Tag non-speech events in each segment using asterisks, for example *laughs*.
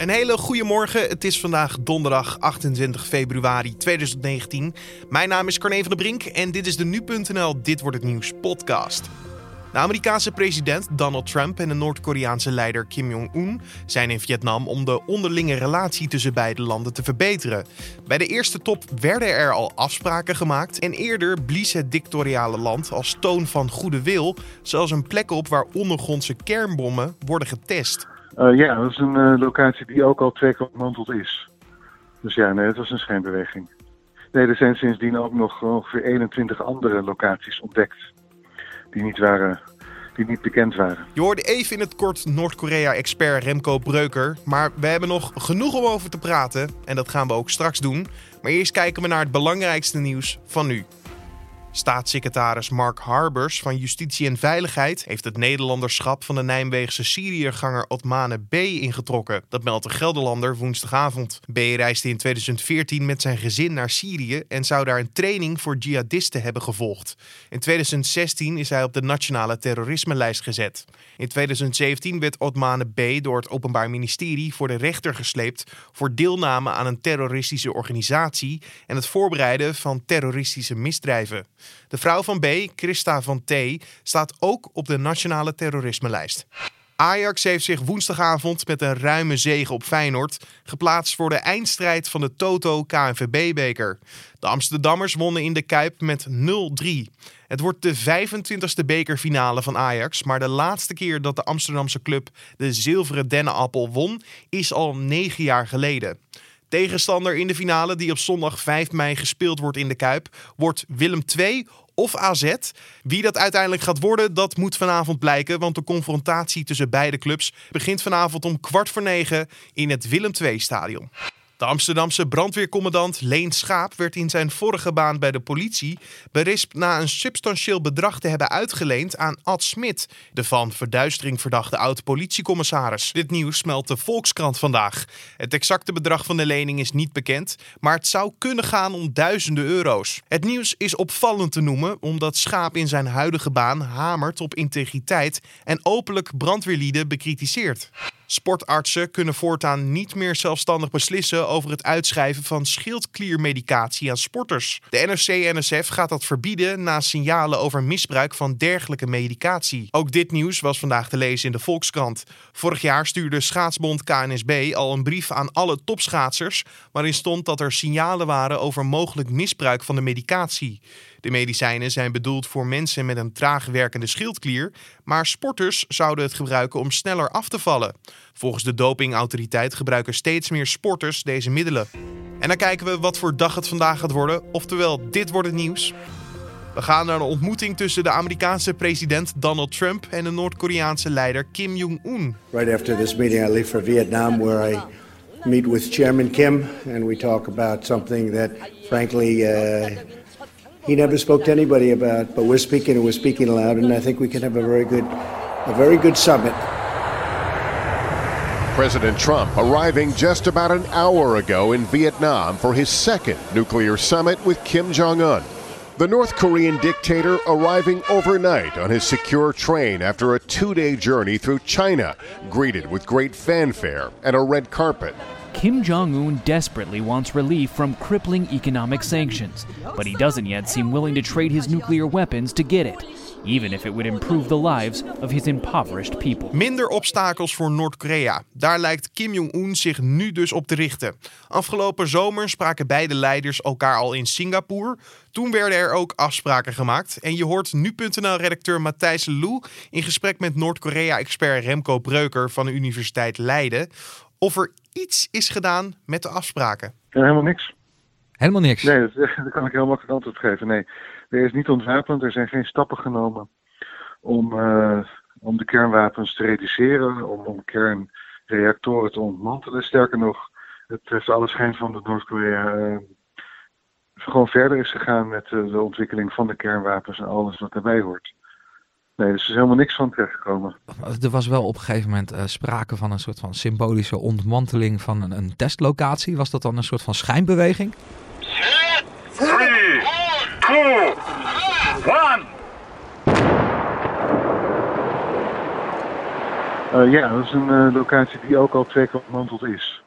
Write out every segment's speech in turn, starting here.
Een hele goede morgen. Het is vandaag donderdag 28 februari 2019. Mijn naam is Carne van der Brink en dit is de Nu.nl Dit Wordt Het Nieuws podcast. De Amerikaanse president Donald Trump en de Noord-Koreaanse leider Kim Jong-un zijn in Vietnam om de onderlinge relatie tussen beide landen te verbeteren. Bij de eerste top werden er al afspraken gemaakt en eerder blies het dictatoriale land als toon van goede wil zelfs een plek op waar ondergrondse kernbommen worden getest. Uh, ja, dat is een uh, locatie die ook al ontmanteld is. Dus ja, nee, het was een schijnbeweging. Nee, er zijn sindsdien ook nog ongeveer 21 andere locaties ontdekt. Die niet, waren, die niet bekend waren. Je hoorde even in het kort Noord-Korea-expert Remco Breuker. Maar we hebben nog genoeg om over te praten. En dat gaan we ook straks doen. Maar eerst kijken we naar het belangrijkste nieuws van nu. Staatssecretaris Mark Harbers van Justitie en Veiligheid heeft het Nederlanderschap van de Nijmeegse Syriërganger Otmane B. ingetrokken. Dat meldt de Gelderlander woensdagavond. B. reisde in 2014 met zijn gezin naar Syrië en zou daar een training voor jihadisten hebben gevolgd. In 2016 is hij op de nationale terrorisme-lijst gezet. In 2017 werd Otmane B. door het Openbaar Ministerie voor de rechter gesleept voor deelname aan een terroristische organisatie en het voorbereiden van terroristische misdrijven. De vrouw van B, Christa van T, staat ook op de nationale terrorisme-lijst. Ajax heeft zich woensdagavond met een ruime zege op Feyenoord geplaatst voor de eindstrijd van de Toto KNVB-beker. De Amsterdammers wonnen in de Kuip met 0-3. Het wordt de 25e bekerfinale van Ajax, maar de laatste keer dat de Amsterdamse club de zilveren dennenappel won is al negen jaar geleden. Tegenstander in de finale, die op zondag 5 mei gespeeld wordt in de Kuip, wordt Willem II of AZ. Wie dat uiteindelijk gaat worden, dat moet vanavond blijken. Want de confrontatie tussen beide clubs begint vanavond om kwart voor negen in het Willem II-stadion. De Amsterdamse brandweercommandant Leen Schaap werd in zijn vorige baan bij de politie berispt na een substantieel bedrag te hebben uitgeleend aan Ad Smit, de van verduistering verdachte oud-politiecommissaris. Dit nieuws smelt de Volkskrant vandaag. Het exacte bedrag van de lening is niet bekend, maar het zou kunnen gaan om duizenden euro's. Het nieuws is opvallend te noemen omdat Schaap in zijn huidige baan hamert op integriteit en openlijk brandweerlieden bekritiseert. Sportartsen kunnen voortaan niet meer zelfstandig beslissen over het uitschrijven van schildkliermedicatie aan sporters. De NRC-NSF gaat dat verbieden na signalen over misbruik van dergelijke medicatie. Ook dit nieuws was vandaag te lezen in de Volkskrant. Vorig jaar stuurde schaatsbond KNSB al een brief aan alle topschaatsers waarin stond dat er signalen waren over mogelijk misbruik van de medicatie. De medicijnen zijn bedoeld voor mensen met een traag werkende schildklier, maar sporters zouden het gebruiken om sneller af te vallen. Volgens de dopingautoriteit gebruiken steeds meer sporters deze middelen. En dan kijken we wat voor dag het vandaag gaat worden, oftewel dit wordt het nieuws. We gaan naar een ontmoeting tussen de Amerikaanse president Donald Trump en de Noord-Koreaanse leider Kim Jong-un. Right after this meeting I leave for Vietnam where I meet with Chairman Kim and we talk about something that frankly uh, he never spoke to anybody about, but we're speaking and we're speaking aloud, and I think we can have a very good, a very good summit. President Trump arriving just about an hour ago in Vietnam for his second nuclear summit with Kim Jong un. The North Korean dictator arriving overnight on his secure train after a two day journey through China, greeted with great fanfare and a red carpet. Kim Jong un desperately wants relief from crippling economic sanctions, but he doesn't yet seem willing to trade his nuclear weapons to get it. Even if it would improve the lives of his impoverished people. Minder obstakels voor Noord-Korea. Daar lijkt Kim Jong-un zich nu dus op te richten. Afgelopen zomer spraken beide leiders elkaar al in Singapore. Toen werden er ook afspraken gemaakt. En je hoort nu.nl-redacteur Matthijs Lou in gesprek met Noord-Korea-expert Remco Breuker van de Universiteit Leiden of er iets is gedaan met de afspraken. helemaal niks. Helemaal niks? Nee, dat, *laughs* dat, kan ik heel makkelijk antwoord geven. Nee, er is niet ontwapend, er zijn geen stappen genomen om, uh, om de kernwapens te reduceren, om, om kernreactoren te ontmantelen. Sterker nog, het heeft alle schijn van dat Noord-Korea uh, gewoon verder is gegaan met uh, de ontwikkeling van de kernwapens en alles wat daarbij hoort. Nee, dus er is helemaal niks van terechtgekomen. Er was wel op een gegeven moment uh, sprake van een soort van symbolische ontmanteling van een, een testlocatie. Was dat dan een soort van schijnbeweging? 3, 2, 1. Uh, ja, dat is een uh, locatie die ook al twee keer ontmanteld is.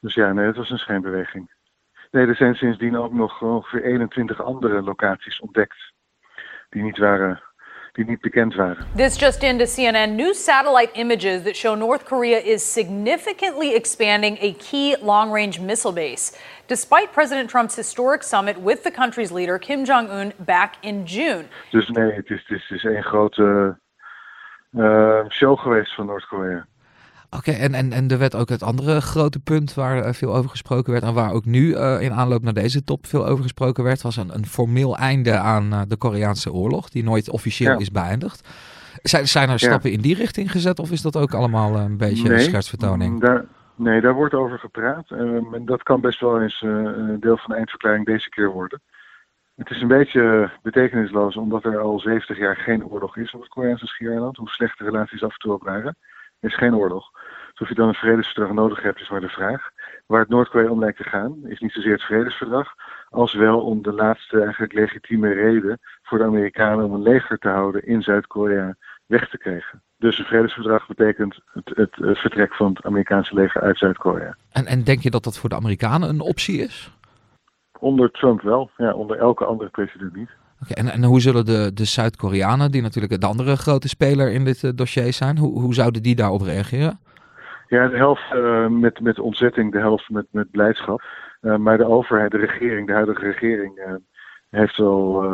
Dus ja, nee, het was een schijnbeweging. Nee, er zijn sindsdien ook nog ongeveer 21 andere locaties ontdekt. Die niet waren die niet bekend waren. This just into CNN. New satellite images that show North Korea is significantly expanding a key long range missile base. Despite President Trump's historic summit with the country's leader Kim Jong un back in June. Dus nee, het is, het is een grote uh, show geweest van Noord-Korea. Oké, en, en, en er werd ook het andere grote punt waar uh, veel over gesproken werd en waar ook nu uh, in aanloop naar deze top veel over gesproken werd, was een, een formeel einde aan uh, de Koreaanse oorlog, die nooit officieel ja. is beëindigd. Zijn, zijn er stappen ja. in die richting gezet of is dat ook allemaal een beetje nee, een schertsvertoning? Daar, nee, daar wordt over gepraat. En dat kan best wel eens een deel van de eindverklaring deze keer worden. Het is een beetje betekenisloos omdat er al 70 jaar geen oorlog is op het Koreaanse schiereiland. Hoe slecht de relaties af en toe ook waren. Is geen oorlog. Dus of je dan een vredesverdrag nodig hebt, is maar de vraag. Waar het Noord-Korea om lijkt te gaan, is niet zozeer het vredesverdrag, als wel om de laatste eigenlijk legitieme reden voor de Amerikanen om een leger te houden in Zuid-Korea weg te krijgen. Dus een vredesverdrag betekent het, het, het vertrek van het Amerikaanse leger uit Zuid-Korea. En, en denk je dat dat voor de Amerikanen een optie is? Onder Trump wel, ja, onder elke andere president niet. Okay, en, en hoe zullen de, de Zuid-Koreanen, die natuurlijk de andere grote speler in dit uh, dossier zijn, hoe, hoe zouden die daarop reageren? Ja, de helft uh, met, met ontzetting, de helft met, met blijdschap. Uh, maar de overheid, de regering, de huidige regering, heeft al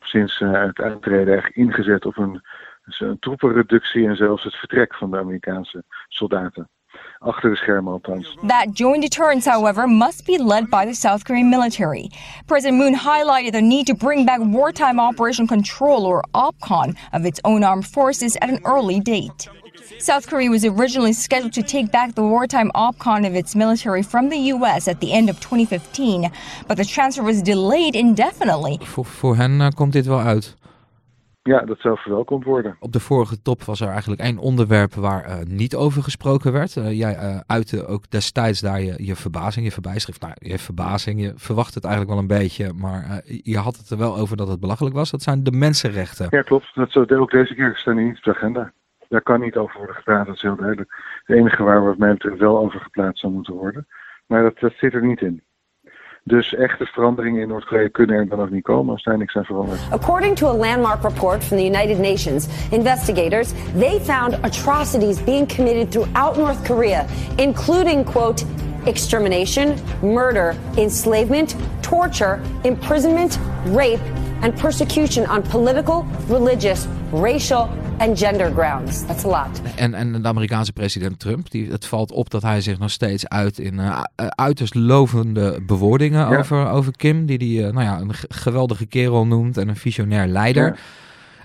sinds het aantreden echt ingezet op een, een troepenreductie en zelfs het vertrek van de Amerikaanse soldaten. Achter de schermen althans. That joint deterrence, however, must be led by the South Korean military. President Moon highlighted the need to bring back wartime operation control, or OPCON, of its own armed forces at an early date. South Korea was originally scheduled to take back the wartime OPCON of its military from the U.S. at the end of 2015, but the transfer was delayed indefinitely. Voor, voor hen uh, komt dit wel uit. Ja, dat zou verwelkomd worden. Op de vorige top was er eigenlijk één onderwerp waar uh, niet over gesproken werd. Uh, jij uh, uitte ook destijds daar je, je verbazing, je verbijschrift. Nou, je verbazing, je verwacht het eigenlijk wel een beetje, maar je had het er wel over dat het belachelijk was. Dat zijn de mensenrechten. Ja, klopt. Dat zou ook deze keer staan niet op de agenda. Daar kan niet over worden gepraat, dat is heel duidelijk. Het enige waar wat mij betreft wel over geplaatst zou moeten worden. Maar dat, dat zit er niet in. Dus echte veranderingen in Noord-Korea kunnen er dan niet komen als daar niks aan. According to a landmark report from the United Nations, investigators they found atrocities being committed throughout North Korea, including quote extermination, murder, enslavement, torture, imprisonment, rape, and persecution on political, religious, racial and gender grounds. That's a lot. En, en de Amerikaanse president Trump, die, het valt op dat hij zich nog steeds uit in uh, uiterst lovende bewoordingen ja. over, over Kim, die hij uh, nou ja, een geweldige kerel noemt en een visionair leider.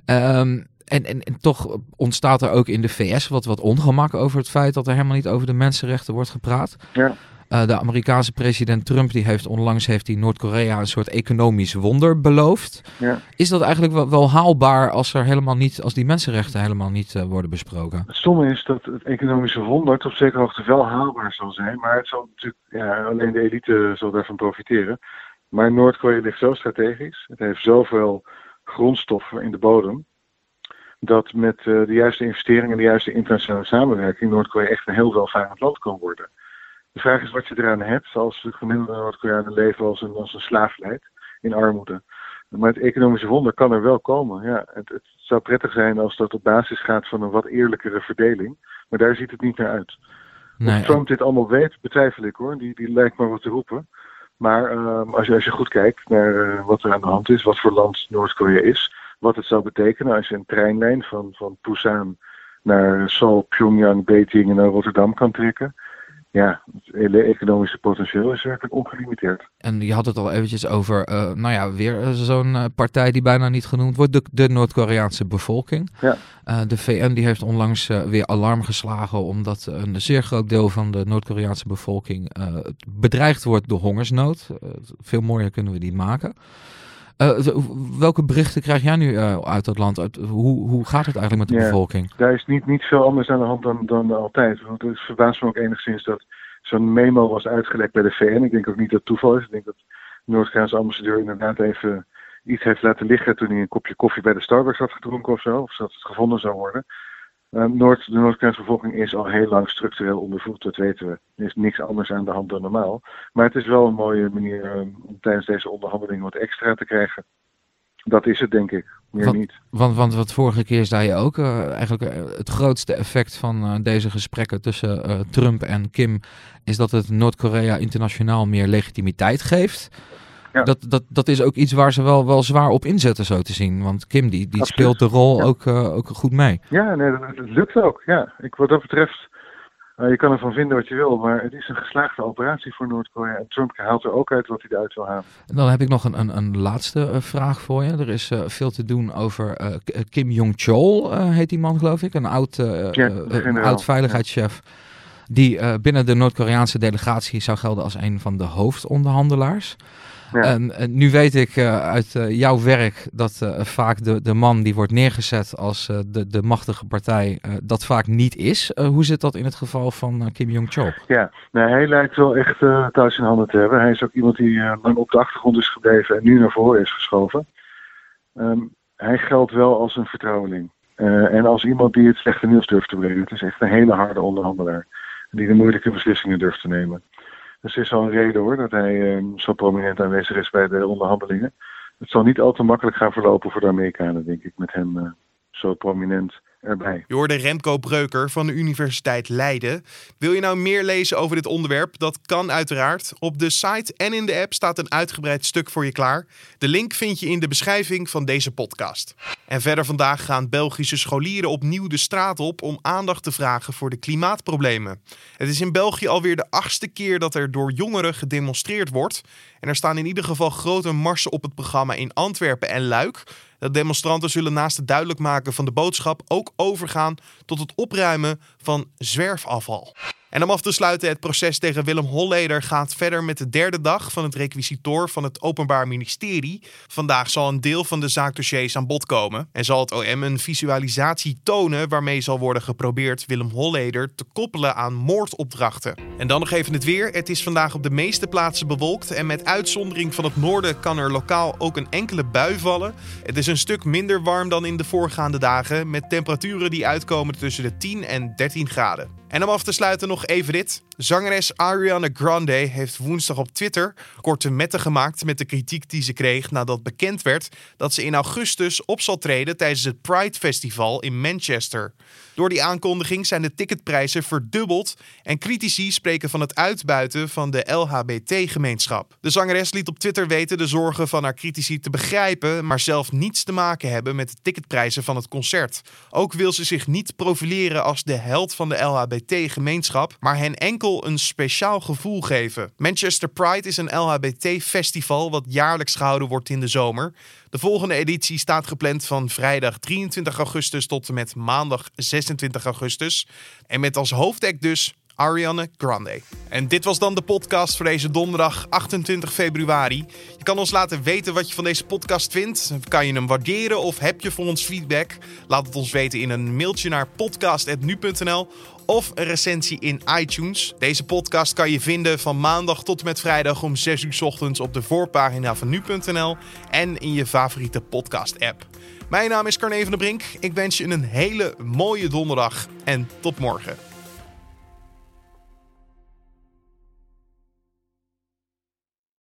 Ja. Um, en, en, en, toch ontstaat er ook in de VS wat, wat ongemak over het feit dat er helemaal niet over de mensenrechten wordt gepraat. Ja. Uh, de Amerikaanse president Trump die heeft onlangs heeft hij Noord-Korea een soort economisch wonder beloofd. Ja. Is dat eigenlijk wel, wel, haalbaar als er helemaal niet, als die mensenrechten helemaal niet uh, worden besproken? Het stomme is dat het economische wonder tot zekere hoogte wel haalbaar zal zijn, maar het zal natuurlijk ja, alleen de elite zal daarvan profiteren. Maar Noord-Korea ligt zo strategisch, het heeft zoveel grondstoffen in de bodem, dat met uh, de juiste investeringen en de juiste internationale samenwerking Noord-Korea echt een heel welvarend land kan worden. De vraag is wat je eraan hebt als de gemiddelde Noord-Koreanen leven als een, als een slaaf leidt in armoede. Maar het economische wonder kan er wel komen. Ja, het, het, zou prettig zijn als dat op basis gaat van een wat eerlijkere verdeling. Maar daar ziet het niet naar uit. Nee. Of Trump dit allemaal weet, betwijfel ik hoor. Die, die lijkt maar wat te roepen. Maar uh, als, je, als je goed kijkt naar uh, wat er aan de hand is, wat voor land Noord-Korea is, wat het zou betekenen als je een treinlijn van, van Busan naar Seoul, Pyongyang, Beijing en naar Rotterdam kan trekken ja, het hele economische potentieel is werkelijk ongelimiteerd. En je had het al eventjes over, uh, nou ja, weer zo'n uh, partij die bijna niet genoemd wordt, de, de Noord-Koreaanse bevolking. Ja. Uh, de VN die heeft onlangs weer alarm geslagen omdat een zeer groot deel van de Noord-Koreaanse bevolking bedreigd wordt door hongersnood. veel mooier kunnen we die maken. Uh, welke berichten krijg jij nu uh, uit dat land? Uit, hoe, hoe gaat het eigenlijk met de ja, bevolking? Daar is niet, niet veel anders aan de hand dan, dan altijd. Want het verbaast me ook enigszins dat zo'n memo was uitgelekt bij de VN. Ik denk ook niet dat het toeval is. Ik denk dat de Noord-Koreaanse ambassadeur inderdaad even iets heeft laten liggen toen hij een kopje koffie bij de Starbucks had gedronken of zo. Of dat het gevonden zou worden. Noord, de Noord-Koreaanse bevolking is al heel lang structureel ondervoed, dat weten we. Er is niks anders aan de hand dan normaal. Maar het is wel een mooie manier om tijdens deze onderhandelingen wat extra te krijgen. Dat is het, denk ik. Meer want, niet. Want, want wat vorige keer zei je ook, uh, eigenlijk uh, het grootste effect van uh, deze gesprekken tussen Trump en Kim is dat het Noord-Korea internationaal meer legitimiteit geeft. Ja. Dat, dat, dat is ook iets waar ze wel, wel zwaar op inzetten, zo te zien. Want Kim die, die speelt de rol ja. ook, ook goed mee. Ja, nee, dat, dat lukt ook. Ja. Ik, wat dat betreft uh, je kan ervan vinden wat je wil, maar het is een geslaagde operatie voor Noord-Korea. En Trump haalt er ook uit wat hij eruit wil halen. Dan heb ik nog een, een, een laatste uh, vraag voor je. Er is veel te doen over Kim Jong-chol, heet die man geloof ik. Een oud, ja, oud veiligheidschef. Die binnen de Noord-Koreaanse delegatie zou gelden als een van de hoofdonderhandelaars. Ja. En, en, nu weet ik uh, uit uh, jouw werk dat uh, vaak de, de man die wordt neergezet als de, de machtige partij, dat vaak niet is. hoe zit dat in het geval van Kim Jong-chol? Ja, nou, hij lijkt wel echt thuis in handen te hebben. Hij is ook iemand die lang op de achtergrond is gebleven en nu naar voren is geschoven. Um, hij geldt wel als een vertrouweling. en als iemand die het slechte nieuws durft te brengen. Het is echt een hele harde onderhandelaar. Die de moeilijke beslissingen durft te nemen. Dus er is wel een reden hoor dat hij uh, zo prominent aanwezig is bij de onderhandelingen. Het zal niet al te makkelijk gaan verlopen voor de Amerikanen, denk ik, met hem uh, zo prominent erbij. Je hoorde Remco Breuker van de Universiteit Leiden. Wil je nou meer lezen over dit onderwerp? Dat kan uiteraard. Op de site en in de app staat een uitgebreid stuk voor je klaar. De link vind je in de beschrijving van deze podcast. En verder vandaag gaan Belgische scholieren opnieuw de straat op om aandacht te vragen voor de klimaatproblemen. Het is in België alweer de achtste keer dat er door jongeren gedemonstreerd wordt. En er staan in ieder geval grote marsen op het programma in Antwerpen en Luik. De demonstranten zullen naast het duidelijk maken van de boodschap ook overgaan tot het opruimen van zwerfafval. En om af te sluiten, het proces tegen Willem Holleder gaat verder met de derde dag van het requisitoor van het Openbaar Ministerie. Vandaag zal een deel van de zaakdossiers aan bod komen en zal het OM een visualisatie tonen waarmee zal worden geprobeerd Willem Holleder te koppelen aan moordopdrachten. En dan nog even het weer. Het is vandaag op de meeste plaatsen bewolkt en met uitzondering van het noorden kan er lokaal ook een enkele bui vallen. Het is een stuk minder warm dan in de voorgaande dagen met temperaturen die uitkomen tussen de 10 en 13 graden. En om af te sluiten nog even dit. Zangeres Ariana Grande heeft woensdag op Twitter korte metten gemaakt met de kritiek die ze kreeg nadat bekend werd dat ze in augustus op zal treden tijdens het Pride Festival in Manchester. Door die aankondiging zijn de ticketprijzen verdubbeld en critici spreken van het uitbuiten van de LHBT-gemeenschap. De zangeres liet op Twitter weten de zorgen van haar critici te begrijpen, maar zelf niets te maken hebben met de ticketprijzen van het concert. Ook wil ze zich niet profileren als de held van de LHBT-gemeenschap, maar hen enkel een speciaal gevoel geven. Manchester Pride is een LHBT-festival wat jaarlijks gehouden wordt in de zomer. De volgende editie staat gepland van vrijdag 23 augustus tot en met maandag 26 augustus. En met als hoofdact dus Ariane Grande. En dit was dan de podcast voor deze donderdag 28 februari. Je kan ons laten weten wat je van deze podcast vindt. Kan je hem waarderen of heb je voor ons feedback? Laat het ons weten in een mailtje naar podcast.nu.nl of een recensie in iTunes. Deze podcast kan je vinden van maandag tot en met vrijdag om 6 uur ochtends op de voorpagina van nu.nl en in je favoriete podcast-app. Mijn naam is Carne van der Brink. Ik wens je een hele mooie donderdag en tot morgen.